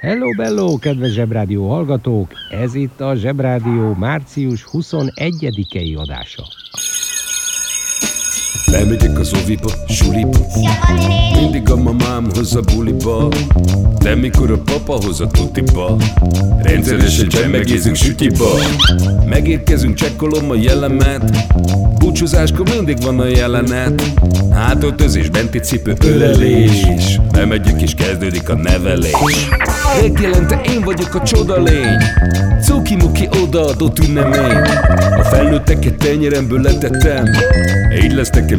Hello, bello, kedves Zsebrádió hallgatók! Ez itt a Zsebrádió március 21-i adása. Lemegyek az oviba, suliba. Mindig a mamám hoz a buliba. De mikor a papa hoz a tutiba. Rendszeresen csemmegézünk sütiba. Megérkezünk, csekkolom a jellemet. Búcsúzáskor mindig van a jelenet. Hátöltözés, benti cipő, ölelés. Bemegyek és kezdődik a nevelés. Reggelente én vagyok a csoda lény. Cuki-muki odaadott ünnemény. A felnőtteket tenyeremből letettem. Így lesz nekem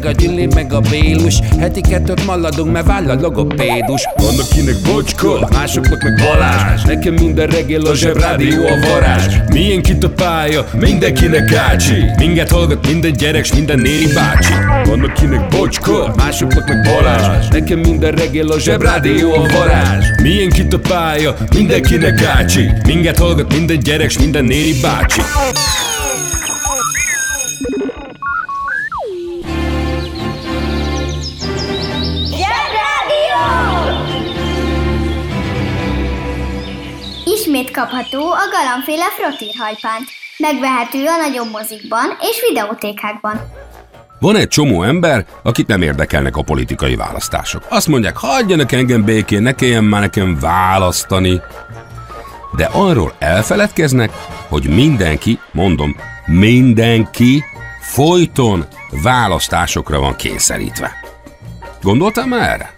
a Gyüli, meg a Bélus. Heti kettőt maladunk, mert váll a logopédus. Van akinek bocska, másoknak meg Balázs. Nekem minden reggel a zsebrádió a varázs. Milyen kit a pálya, mindenkinek ácsi Minket hallgat minden gyerek, s minden néri bácsi. Van akinek bocska, másoknak meg Balázs. Nekem minden reggel a zsebrádió a varázs. Milyen kit a pálya, mindenkinek ácsi Minket hallgat minden gyerek, s minden néri bácsi Kapható a galambféle frottírhajpánt. Megvehető a nagyobb mozikban és videótékákban. Van egy csomó ember, akit nem érdekelnek a politikai választások. Azt mondják, hagyjanak engem békén, ne kelljen már nekem választani. De arról elfeledkeznek, hogy mindenki, mondom, mindenki folyton választásokra van kényszerítve. Gondoltam már erre?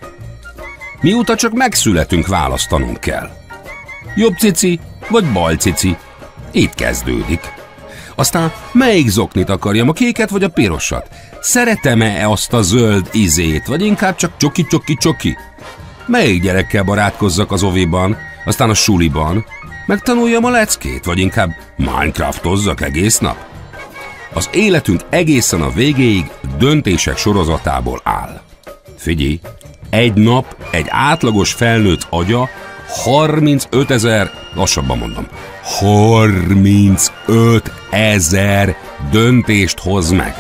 Mióta csak megszületünk, választanunk kell. Jobb cici vagy bal cici? Itt kezdődik. Aztán melyik zoknit akarjam, a kéket vagy a pirosat? Szeretem-e azt a zöld izét, vagy inkább csak csoki-csoki-csoki? Melyik gyerekkel barátkozzak az oviban, aztán a suliban? Megtanuljam a leckét, vagy inkább Minecraftozzak egész nap? Az életünk egészen a végéig döntések sorozatából áll. Figyelj, egy nap egy átlagos felnőtt agya 35 ezer, lassabban mondom, 35 ezer döntést hoz meg.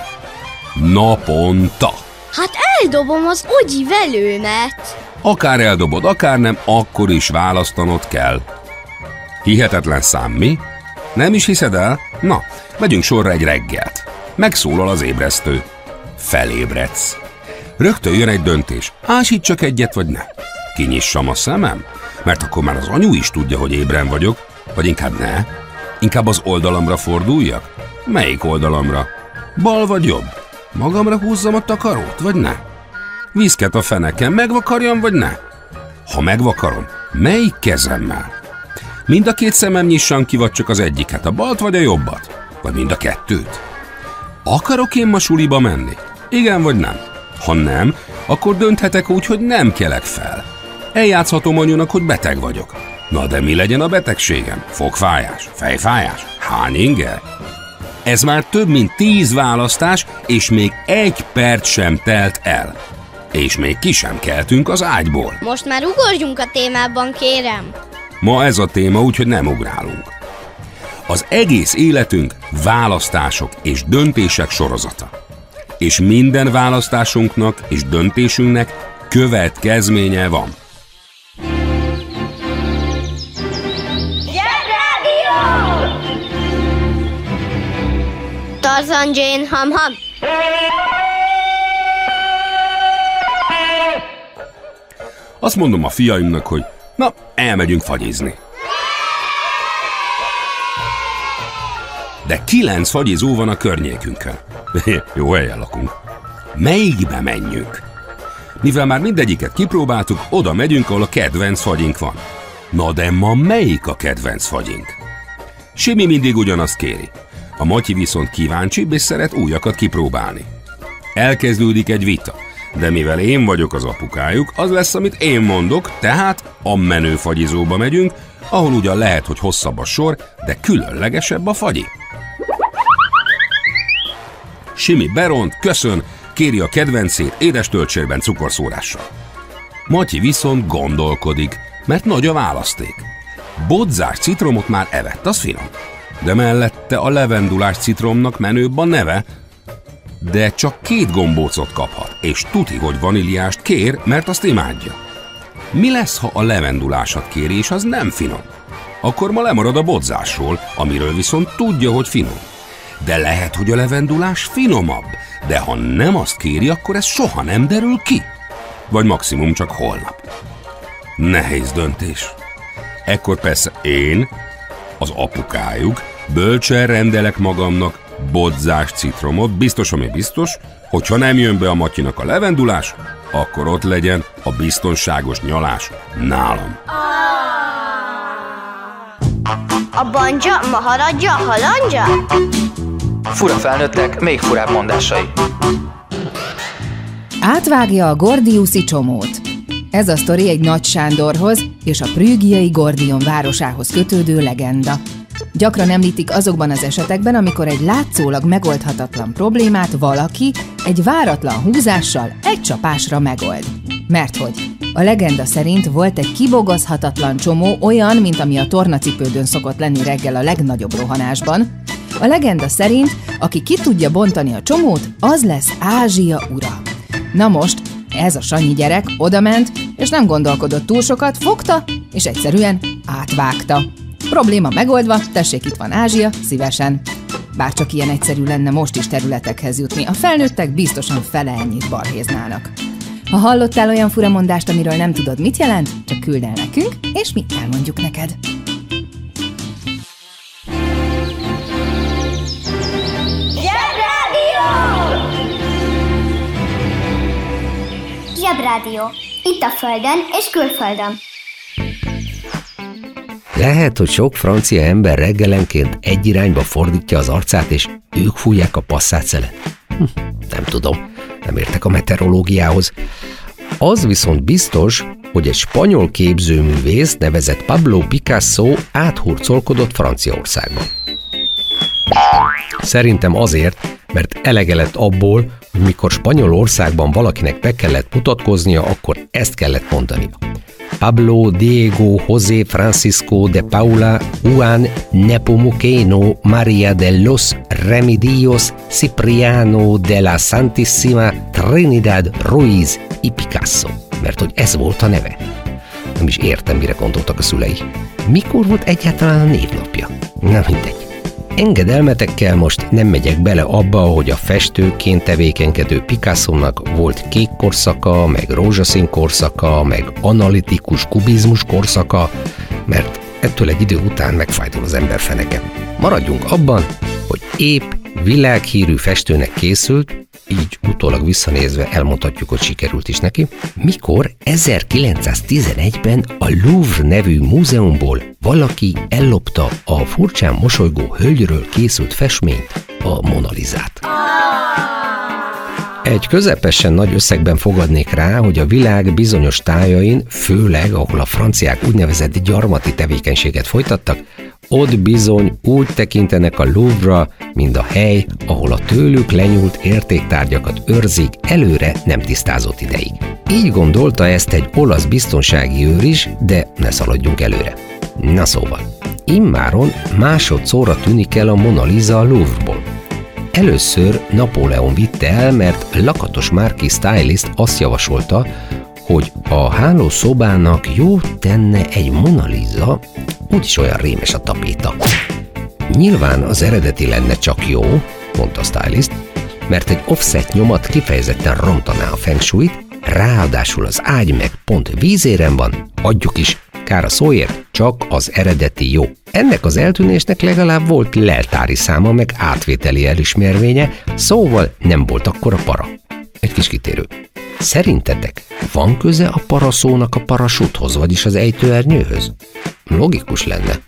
Naponta. Hát eldobom az ogyi velőmet. Akár eldobod, akár nem, akkor is választanod kell. Hihetetlen szám, mi? Nem is hiszed el? Na, vegyünk sorra egy reggelt. Megszólal az ébresztő. Felébredsz. Rögtön jön egy döntés. Ásít csak egyet, vagy ne. Kinyissam a szemem? Mert akkor már az anyu is tudja, hogy ébren vagyok. Vagy inkább ne. Inkább az oldalamra forduljak? Melyik oldalamra? Bal vagy jobb? Magamra húzzam a takarót, vagy ne? Viszket a feneken, megvakarjam, vagy ne? Ha megvakarom, melyik kezemmel? Mind a két szemem nyissam ki, vagy csak az egyiket, a balt vagy a jobbat? Vagy mind a kettőt? Akarok én ma suliba menni? Igen vagy nem? Ha nem, akkor dönthetek úgy, hogy nem kelek fel. Eljátszhatom anyunak, hogy beteg vagyok. Na de mi legyen a betegségem? Fogfájás? Fejfájás? Hány inger? Ez már több mint tíz választás, és még egy perc sem telt el. És még ki sem keltünk az ágyból. Most már ugorjunk a témában, kérem. Ma ez a téma, úgyhogy nem ugrálunk. Az egész életünk választások és döntések sorozata. És minden választásunknak és döntésünknek következménye van. Tarzan Jane Ham Ham. Azt mondom a fiaimnak, hogy na, elmegyünk fagyizni. de kilenc fagyizó van a környékünkön. Jó helyen lakunk. Melyikbe menjünk? Mivel már mindegyiket kipróbáltuk, oda megyünk, ahol a kedvenc fagyink van. Na de ma melyik a kedvenc fagyink? Simi mindig ugyanazt kéri. A Matyi viszont kíváncsi, és szeret újakat kipróbálni. Elkezdődik egy vita, de mivel én vagyok az apukájuk, az lesz, amit én mondok, tehát a menő fagyizóba megyünk, ahol ugyan lehet, hogy hosszabb a sor, de különlegesebb a fagyi. Simi beront, köszön, kéri a kedvencét édes töltsérben cukorszórással. Matyi viszont gondolkodik, mert nagy a választék. Bodzás citromot már evett, az finom. De mellette a levendulás citromnak menőbb a neve, de csak két gombócot kaphat, és tuti, hogy vaníliást kér, mert azt imádja. Mi lesz, ha a levendulásat kéri, és az nem finom? Akkor ma lemarad a bodzásról, amiről viszont tudja, hogy finom. De lehet, hogy a levendulás finomabb, de ha nem azt kéri, akkor ez soha nem derül ki. Vagy maximum csak holnap. Nehéz döntés. Ekkor persze én, az apukájuk, bölcsen rendelek magamnak bodzás citromot, biztos, ami biztos, hogyha nem jön be a Matyinak a levendulás, akkor ott legyen a biztonságos nyalás nálam. A banja, maharadja, halandja? Fura felnőttek, még furább mondásai. Átvágja a Gordiuszi csomót. Ez a sztori egy Nagy Sándorhoz és a prügiai Gordion városához kötődő legenda. Gyakran említik azokban az esetekben, amikor egy látszólag megoldhatatlan problémát valaki egy váratlan húzással egy csapásra megold. Mert hogy a legenda szerint volt egy kibogozhatatlan csomó olyan, mint ami a tornacipődön szokott lenni reggel a legnagyobb rohanásban. A legenda szerint, aki ki tudja bontani a csomót, az lesz Ázsia ura. Na most, ez a Sanyi gyerek odament, és nem gondolkodott túl sokat, fogta, és egyszerűen átvágta. Probléma megoldva, tessék itt van Ázsia, szívesen. Bár csak ilyen egyszerű lenne most is területekhez jutni, a felnőttek biztosan fele ennyit balhéznának. Ha hallottál olyan furamondást, amiről nem tudod, mit jelent, csak küld el nekünk, és mi elmondjuk neked. Zsebrádió! Zsebrádió. Itt a Földön és külföldön. Lehet, hogy sok francia ember reggelenként egy irányba fordítja az arcát, és ők fújják a passzát Hm, nem tudom, nem értek a meteorológiához. Az viszont biztos, hogy egy spanyol képzőművész nevezett Pablo Picasso áthurcolkodott Franciaországban. Szerintem azért, mert elege lett abból, hogy mikor Spanyolországban valakinek be kellett mutatkoznia, akkor ezt kellett mondania. Pablo Diego José Francisco de Paula Juan Nepomuceno María de los Remedios Cipriano de la Santissima Trinidad Ruiz y Picasso, mert hogy ez volt a neve. Nem is értem, mire gondoltak a szülei. Mikor volt egyáltalán a névnapja? Na mindegy. Engedelmetekkel most nem megyek bele abba, hogy a festőként tevékenykedő Picasso-nak volt kék korszaka, meg rózsaszín korszaka, meg analitikus kubizmus korszaka, mert ettől egy idő után megfájdul az ember feneke. Maradjunk abban, hogy épp világhírű festőnek készült, így utólag visszanézve elmondhatjuk, hogy sikerült is neki, mikor 1911-ben a Louvre nevű múzeumból valaki ellopta a furcsán mosolygó hölgyről készült festményt, a Monalizát. Egy közepesen nagy összegben fogadnék rá, hogy a világ bizonyos tájain, főleg ahol a franciák úgynevezett gyarmati tevékenységet folytattak, ott bizony úgy tekintenek a Louvre, mint a hely, ahol a tőlük lenyúlt értéktárgyakat őrzik előre nem tisztázott ideig. Így gondolta ezt egy olasz biztonsági őr is, de ne szaladjunk előre. Na szóval, immáron másodszorra tűnik el a Mona Lisa a Louvre-ból. Először Napóleon vitte el, mert lakatos márki stylist azt javasolta, hogy a hálószobának jó tenne egy Mona Lisa, úgyis olyan rémes a tapéta. Nyilván az eredeti lenne csak jó, mondta a stylist, mert egy offset nyomat kifejezetten rontaná a feng shui-t, ráadásul az ágy meg pont vízéren van, adjuk is, kár a szóért, csak az eredeti jó. ennek az eltűnésnek legalább volt leltári száma, meg átvételi elismervénye, szóval nem volt akkora para. Egy kis kitérő. Szerintetek van köze a paraszónak a parasuthoz, vagyis az ejtőernyőhöz? Logikus lenne.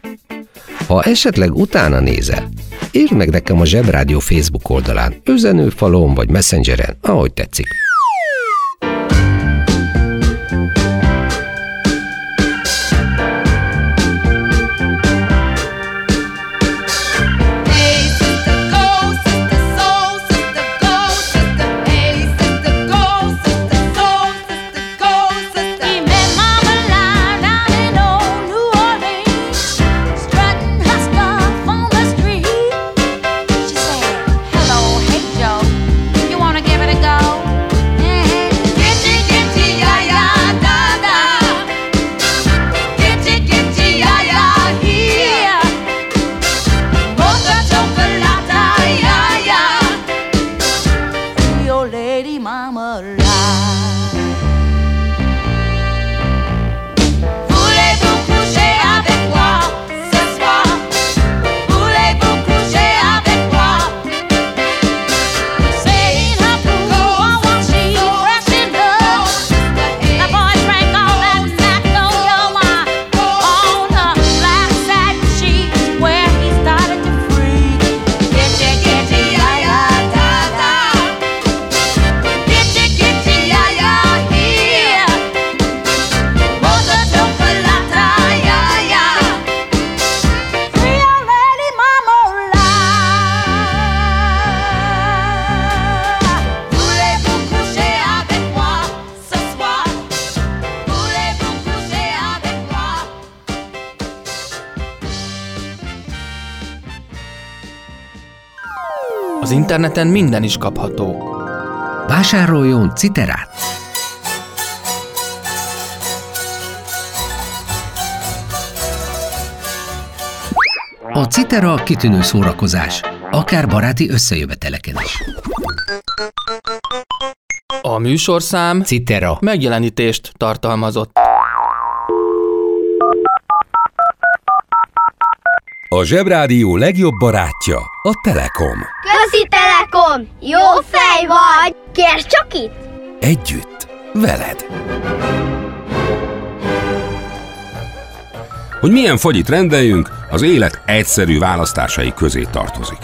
Ha esetleg utána nézel, írd meg nekem a Zsebrádió Facebook oldalán, üzenőfalon vagy messengeren, ahogy tetszik. Interneten minden is kapható. Vásároljon citerát! A citera kitűnő szórakozás, akár baráti összejöveteleken is. A műsorszám Citera. megjelenítést tartalmazott. A Zsebrádió legjobb barátja a Telekom. Közi Telekom! Jó fej vagy! Kérd csak itt! Együtt, veled. Hogy milyen fagyit rendeljünk, az élet egyszerű választásai közé tartozik.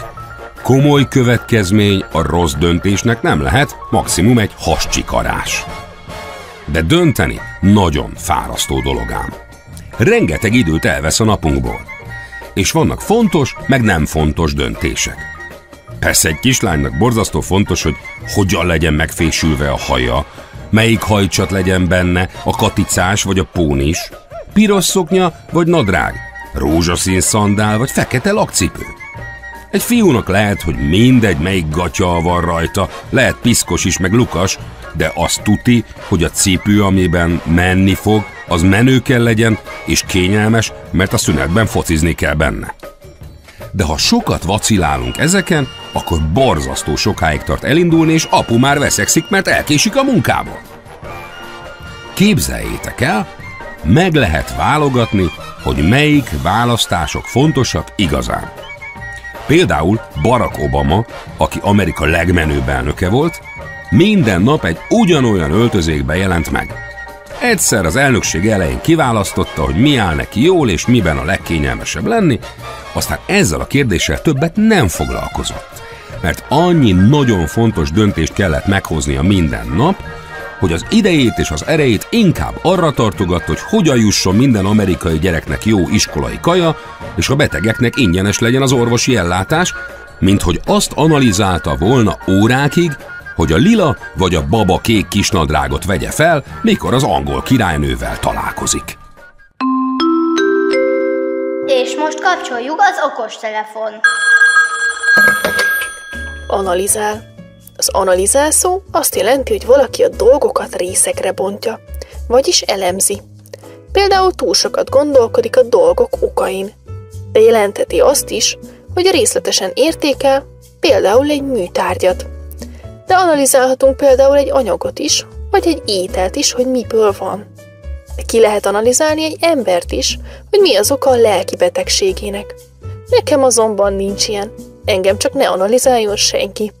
Komoly következmény a rossz döntésnek nem lehet, maximum egy hascsikarás. De dönteni nagyon fárasztó dolog ám. Rengeteg időt elvesz a napunkból. És vannak fontos, meg nem fontos döntések. Persze egy kislánynak borzasztó fontos, hogy hogyan legyen megfésülve a haja, melyik hajcsat legyen benne, a katicás vagy a pónis, piros szoknya vagy nadrág, rózsaszín szandál vagy fekete lakcipő. Egy fiúnak lehet, hogy mindegy, melyik gatya van rajta, lehet piszkos is, meg lukas, de azt tuti, hogy a cipő, amiben menni fog, az menő kell legyen, és kényelmes, mert a szünetben focizni kell benne. De ha sokat vacilálunk ezeken, akkor borzasztó sokáig tart elindulni, és apu már veszekszik, mert elkésik a munkából. Képzeljétek el, meg lehet válogatni, hogy melyik választások fontosak igazán. Például Barack Obama, aki Amerika legmenőbb elnöke volt, minden nap egy ugyanolyan öltözékbe jelent meg. Egyszer az elnökség elején kiválasztotta, hogy mi áll neki jól és miben a legkényelmesebb lenni, aztán ezzel a kérdéssel többet nem foglalkozott. Mert annyi nagyon fontos döntést kellett meghoznia minden nap, hogy az idejét és az erejét inkább arra tartogatta, hogy hogyan jusson minden amerikai gyereknek jó iskolai kaja, és a betegeknek ingyenes legyen az orvosi ellátás, mint hogy azt analizálta volna órákig, hogy a lila vagy a baba kék kisnadrágot vegye fel, mikor az angol királynővel találkozik. És most kapcsoljuk az okostelefon. Analizál. Az analizál szó azt jelenti, hogy valaki a dolgokat részekre bontja, vagyis elemzi. Például túl sokat gondolkodik a dolgok okain. De jelentheti azt is, hogy részletesen értékel, például egy műtárgyat. De analizálhatunk például egy anyagot is, vagy egy ételt is, hogy miből van. De ki lehet analizálni egy embert is, hogy mi az oka a lelki betegségének. Nekem azonban nincs ilyen. Engem csak ne analizáljon senki.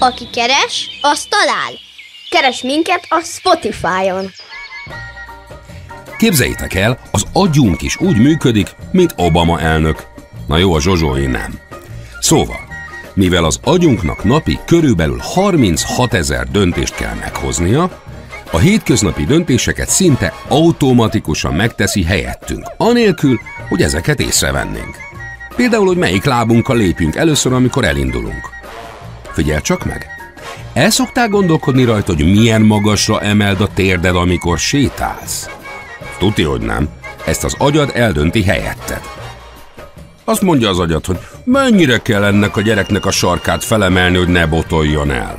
Aki keres, az talál. Keres minket a Spotify-on. Képzeljétek el, az agyunk is úgy működik, mint Obama elnök. Na jó, a Zsozsói nem. Szóval, mivel az agyunknak napi körülbelül 36 ezer döntést kell meghoznia, a hétköznapi döntéseket szinte automatikusan megteszi helyettünk, anélkül, hogy ezeket észrevennénk. Például, hogy melyik lábunkkal lépjünk először, amikor elindulunk. Figyelj csak meg! El szoktál gondolkodni rajta, hogy milyen magasra emeld a térded, amikor sétálsz? Tuti, hogy nem. Ezt az agyad eldönti helyetted. Azt mondja az agyad, hogy mennyire kell ennek a gyereknek a sarkát felemelni, hogy ne botoljon el.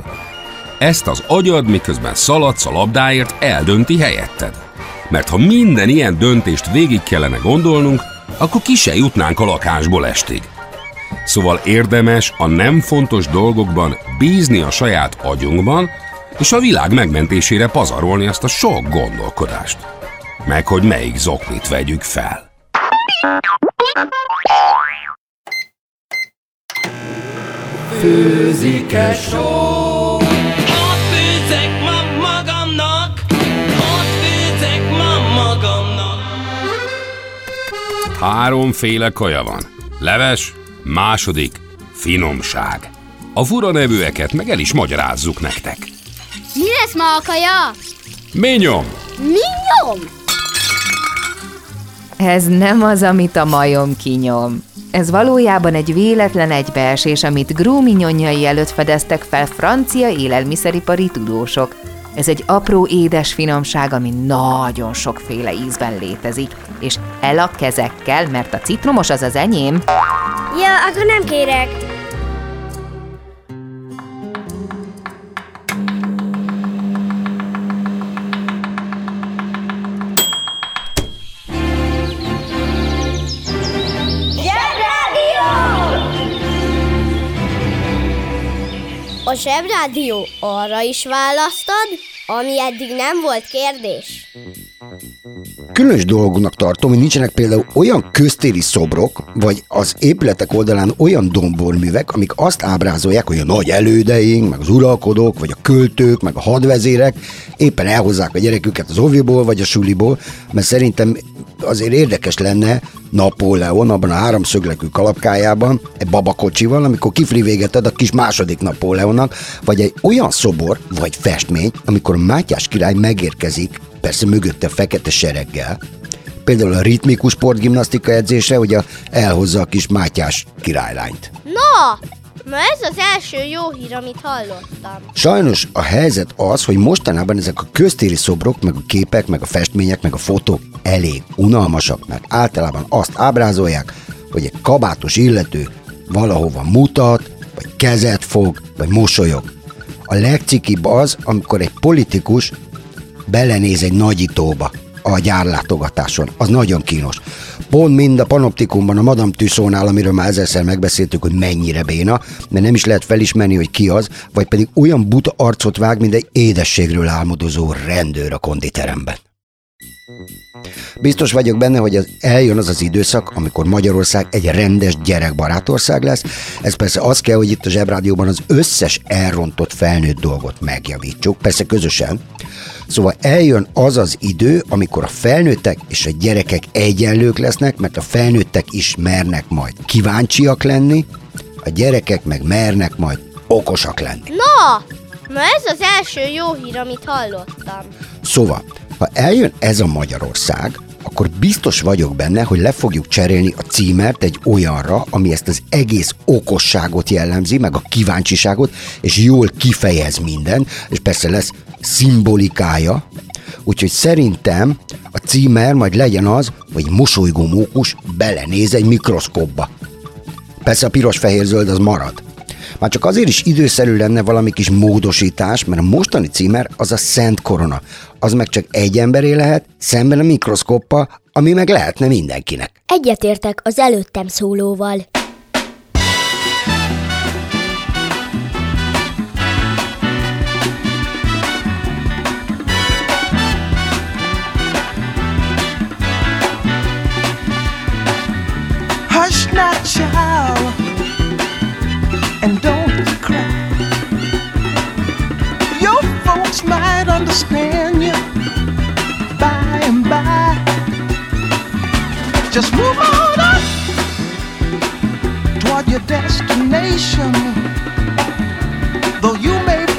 Ezt az agyad, miközben szaladsz a labdáért, eldönti helyetted. Mert ha minden ilyen döntést végig kellene gondolnunk, akkor ki se jutnánk a lakásból estig. Szóval érdemes a nem fontos dolgokban bízni a saját agyunkban, és a világ megmentésére pazarolni azt a sok gondolkodást. Meg hogy melyik zoknit vegyük fel. Főzik-e só? Ott főzek ma magamnak, ott főzek ma magamnak. Háromféle kaja van. Leves, második, finomság. A fura nevűeket meg el is magyarázzuk nektek. Mi lesz ma a kaja? Minyom! Minyom? Ez nem az, amit a majom kinyom. Ez valójában egy véletlen egybeesés, amit gróminyonjai előtt fedeztek fel francia élelmiszeripari tudósok. Ez egy apró édes finomság, ami nagyon sokféle ízben létezik, és el a kezekkel, mert a citromos az az enyém. Ja, akkor nem kérek. A Zsebrádió arra is választad, ami eddig nem volt kérdés. Különös dolognak tartom, hogy nincsenek például olyan köztéri szobrok, vagy az épületek oldalán olyan domborművek, amik azt ábrázolják, hogy a nagy elődeink, meg az uralkodók, vagy a költők, meg a hadvezérek éppen elhozzák a gyereküket az oviból, vagy a suliból, mert szerintem azért érdekes lenne Napóleon abban a háromszöglekű kalapkájában, egy babakocsival, amikor kifli véget a kis második Napóleonnak, vagy egy olyan szobor, vagy festmény, amikor Mátyás király megérkezik, persze mögötte fekete sereggel, például a ritmikus sportgimnasztika edzése, hogy a, elhozza a kis Mátyás királylányt. Na, ma ez az első jó hír, amit hallottam. Sajnos a helyzet az, hogy mostanában ezek a köztéri szobrok, meg a képek, meg a festmények, meg a fotók elég unalmasak, mert általában azt ábrázolják, hogy egy kabátos illető valahova mutat, vagy kezet fog, vagy mosolyog. A legcikibb az, amikor egy politikus belenéz egy nagyítóba a gyárlátogatáson. Az nagyon kínos. Pont mind a panoptikumban, a Madame Tussaudsnál, amiről már ezerszer megbeszéltük, hogy mennyire béna, mert nem is lehet felismerni, hogy ki az, vagy pedig olyan buta arcot vág, mint egy édességről álmodozó rendőr a konditeremben. Biztos vagyok benne, hogy az eljön az az időszak, amikor Magyarország egy rendes gyerekbarát ország lesz. Ez persze az kell, hogy itt a Zsebrádióban az összes elrontott felnőtt dolgot megjavítsuk, persze közösen. Szóval eljön az az idő, amikor a felnőttek és a gyerekek egyenlők lesznek, mert a felnőttek is mernek majd kíváncsiak lenni, a gyerekek meg mernek majd okosak lenni. Na, ma ez az első jó hír, amit hallottam. Szóval, ha eljön ez a Magyarország, akkor biztos vagyok benne, hogy le fogjuk cserélni a címert egy olyanra, ami ezt az egész okosságot jellemzi, meg a kíváncsiságot, és jól kifejez minden, és persze lesz szimbolikája, úgyhogy szerintem a címer majd legyen az, hogy mosolygó mókus belenéz egy mikroszkópba. Persze a piros-fehér-zöld az marad. Már csak azért is időszerű lenne valami kis módosítás, mert a mostani címer az a Szent Korona. Az meg csak egy emberé lehet, szemben a mikroszkoppal, ami meg lehetne mindenkinek. Egyetértek az előttem szólóval. And don't cry. Your folks might understand you by and by. Just move on up toward your destination. Though you may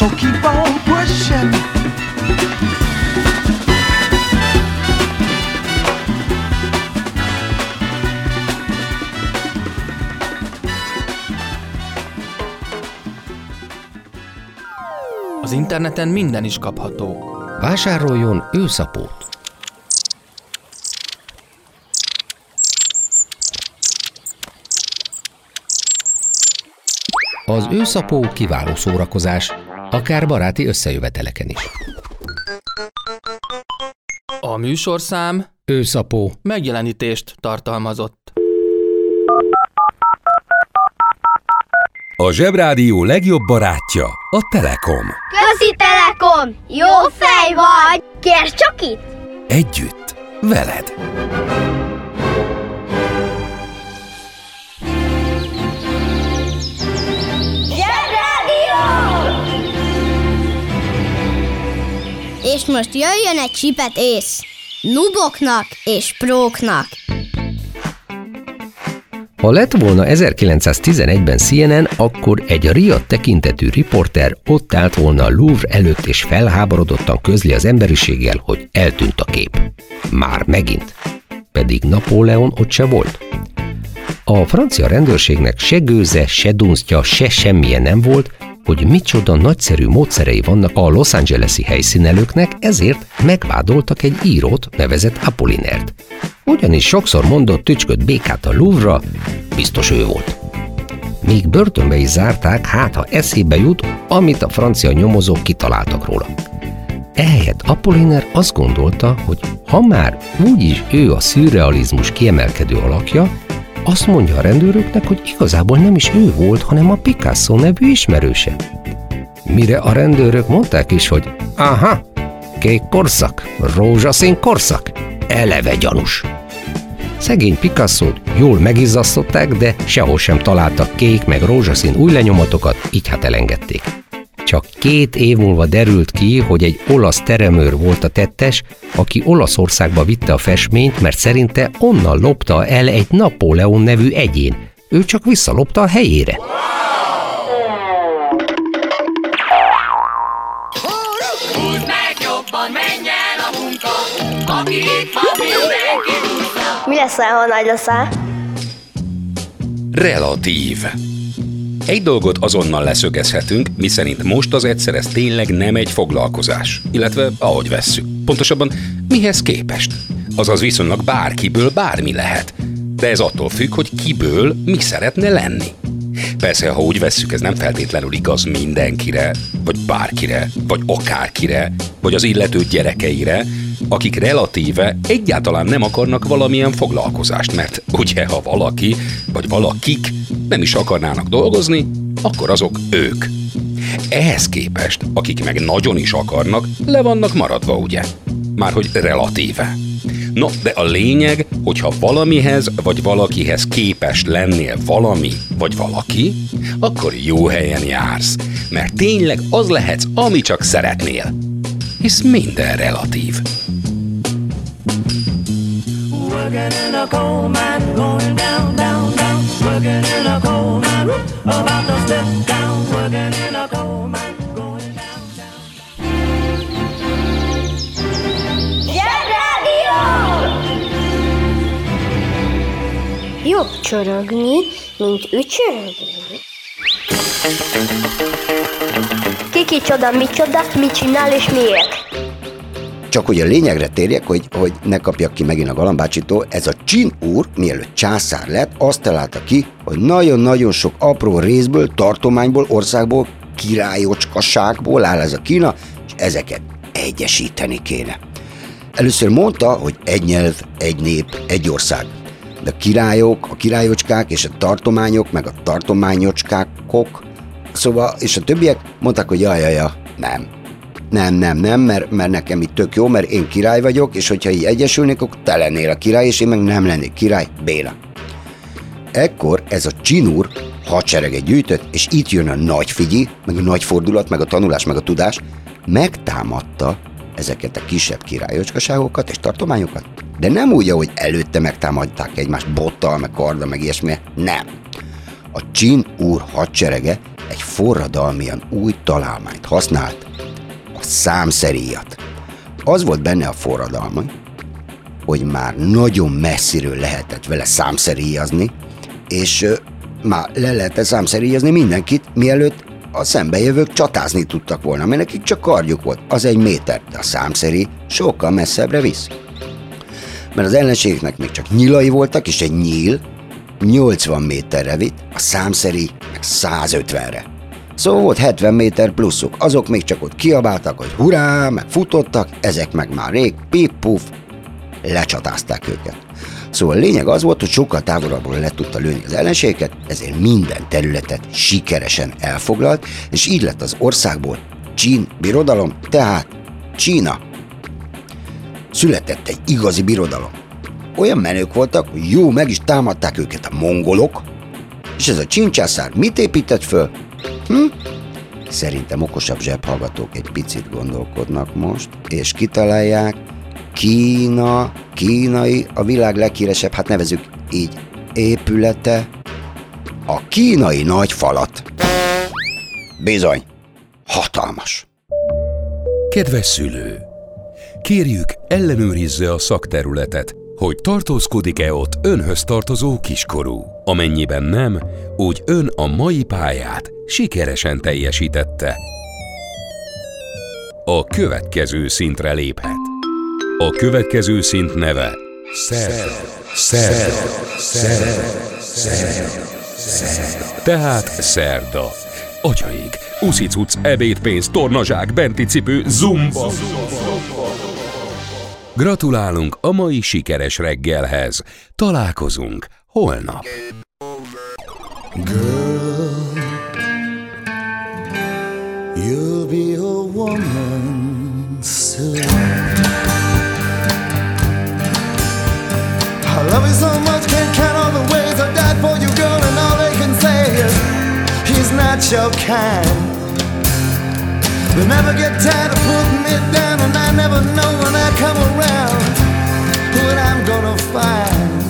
so keep on pushing. Az interneten minden is kapható. Vásároljon őszapót. Az őszapó kiváló szórakozás, akár baráti összejöveteleken is. A műsorszám Őszapó. megjelenítést tartalmazott. A Zsebrádió legjobb barátja a Telekom. Közi Telekom! Jó fej vagy! Kérd csak itt! Együtt, veled. És most jöjjön egy csipet ész. Nuboknak és próknak. Ha lett volna 1911-ben CNN, akkor egy riadt tekintetű riporter ott állt volna a Louvre előtt és felháborodottan közli az emberiséggel, hogy eltűnt a kép. Már megint. Pedig Napóleon ott se volt. A francia rendőrségnek se gőze, se dunsztja, se semmilyen nem volt, hogy micsoda nagyszerű módszerei vannak a Los Angeles-i helyszínelőknek, ezért megvádoltak egy írót, nevezett Apollinert. Ugyanis sokszor mondott tücskött békát a Louvre-ra, biztos ő volt. Még börtönbe is zárták, hát ha eszébe jut, amit a francia nyomozók kitaláltak róla. Ehelyett Apolliner azt gondolta, hogy ha már úgyis ő a szürrealizmus kiemelkedő alakja, azt mondja a rendőröknek, hogy igazából nem is ő volt, hanem a Picasso nevű ismerőse. Mire a rendőrök mondták is, hogy aha, kék korszak, rózsaszín korszak, eleve gyanús. Szegény picasso jól megizzasztották, de sehol sem találtak kék meg rózsaszín új lenyomatokat, így hát elengedték. Csak két év múlva derült ki, hogy egy olasz teremőr volt a tettes, aki Olaszországba vitte a festményt, mert szerinte onnan lopta el egy Napóleon nevű egyén. Ő csak visszalopta a helyére. Mi leszel, ha nagy leszel? Relatív. Egy dolgot azonnal leszögezhetünk, miszerint most az egyszer ez tényleg nem egy foglalkozás. Illetve ahogy vesszük. Pontosabban mihez képest. Azaz viszonylag bárkiből bármi lehet. De ez attól függ, hogy kiből mi szeretne lenni. Persze, ha úgy vesszük, ez nem feltétlenül igaz mindenkire, vagy bárkire, vagy akárkire, vagy az illető gyerekeire, akik relatíve egyáltalán nem akarnak valamilyen foglalkozást, mert ugye ha valaki, vagy valakik nem is akarnának dolgozni, akkor azok ők. Ehhez képest, akik meg nagyon is akarnak, le vannak maradva, ugye? Márhogy relatíve. No, de a lényeg, hogyha valamihez vagy valakihez képes lennél valami vagy valaki, akkor jó helyen jársz, mert tényleg az lehetsz, ami csak szeretnél. Hisz minden relatív. Working in a coal mine, going down, down, down. Working in about to step down. Working in! Jobb csorogni, mint ücsörögni. Kiki csoda, micsoda, mit csinál és miért? Csak hogy a lényegre térjek, hogy, hogy ne kapjak ki megint a galambácsitól, ez a Csin úr, mielőtt császár lett, azt találta ki, hogy nagyon-nagyon sok apró részből, tartományból, országból, királyocskaságból áll ez a Kína, és ezeket egyesíteni kéne. Először mondta, hogy egy nyelv, egy nép, egy ország. De a királyok, a királyocskák és a tartományok, meg a tartományocskákok, szóval, és a többiek mondták, hogy jaj, jaj, jaj, nem. Nem, nem, nem, mert, mert nekem itt tök jó, mert én király vagyok, és hogyha így egyesülnék, akkor te lennél a király, és én meg nem lennék király, Béla. Ekkor ez a csinúr hadsereget gyűjtött, és itt jön a nagy figyi, meg a nagy fordulat, meg a tanulás, meg a tudás, megtámadta ezeket a kisebb királyocskaságokat és tartományokat, de nem úgy, ahogy előtte megtámadták egymást bottal, meg karda, meg ilyesmi, nem. A Csin úr hadserege egy forradalmian új találmányt használt, a számszeríjat. Az volt benne a forradalma, hogy már nagyon messziről lehetett vele számszeríjazni, és már le lehetett számszeríjazni mindenkit, mielőtt a szembejövők csatázni tudtak volna, mert nekik csak kardjuk volt, az egy méter, de a számszeri sokkal messzebbre visz. Mert az ellenségeknek még csak nyilai voltak, és egy nyíl 80 méterre vitt, a számszeri meg 150-re. Szóval volt 70 méter pluszuk, azok még csak ott kiabáltak, hogy hurrá, meg futottak, ezek meg már rég, pip-puf, lecsatázták őket. Szóval a lényeg az volt, hogy sokkal távolabbról le tudta lőni az ellenségeket, ezért minden területet sikeresen elfoglalt, és így lett az országból Csín birodalom, tehát Csína. Született egy igazi birodalom. Olyan menők voltak, hogy jó, meg is támadták őket a mongolok, és ez a csincsászár mit épített föl? Hm? Szerintem okosabb zsebhallgatók egy picit gondolkodnak most, és kitalálják, Kína, kínai, a világ leghíresebb, hát nevezük így, épülete, a kínai nagy falat. Bizony, hatalmas. Kedves szülő! Kérjük, ellenőrizze a szakterületet, hogy tartózkodik-e ott önhöz tartozó kiskorú. Amennyiben nem, úgy ön a mai pályát sikeresen teljesítette. A következő szintre léphet. A következő szint neve Szerda. Szerda. Szerda. Szerda. Szerda. Tehát szerda. Atyaik, uszicuc, ebédpénz, tornazsák, benti cipő, zumba. Gratulálunk a mai sikeres reggelhez. Találkozunk holnap. You'll be a woman soon. I love you so much, can't count all the ways I died for you, girl, and all they can say is he's not your kind. They never get tired of putting it down, and I never know when I come around what I'm gonna find.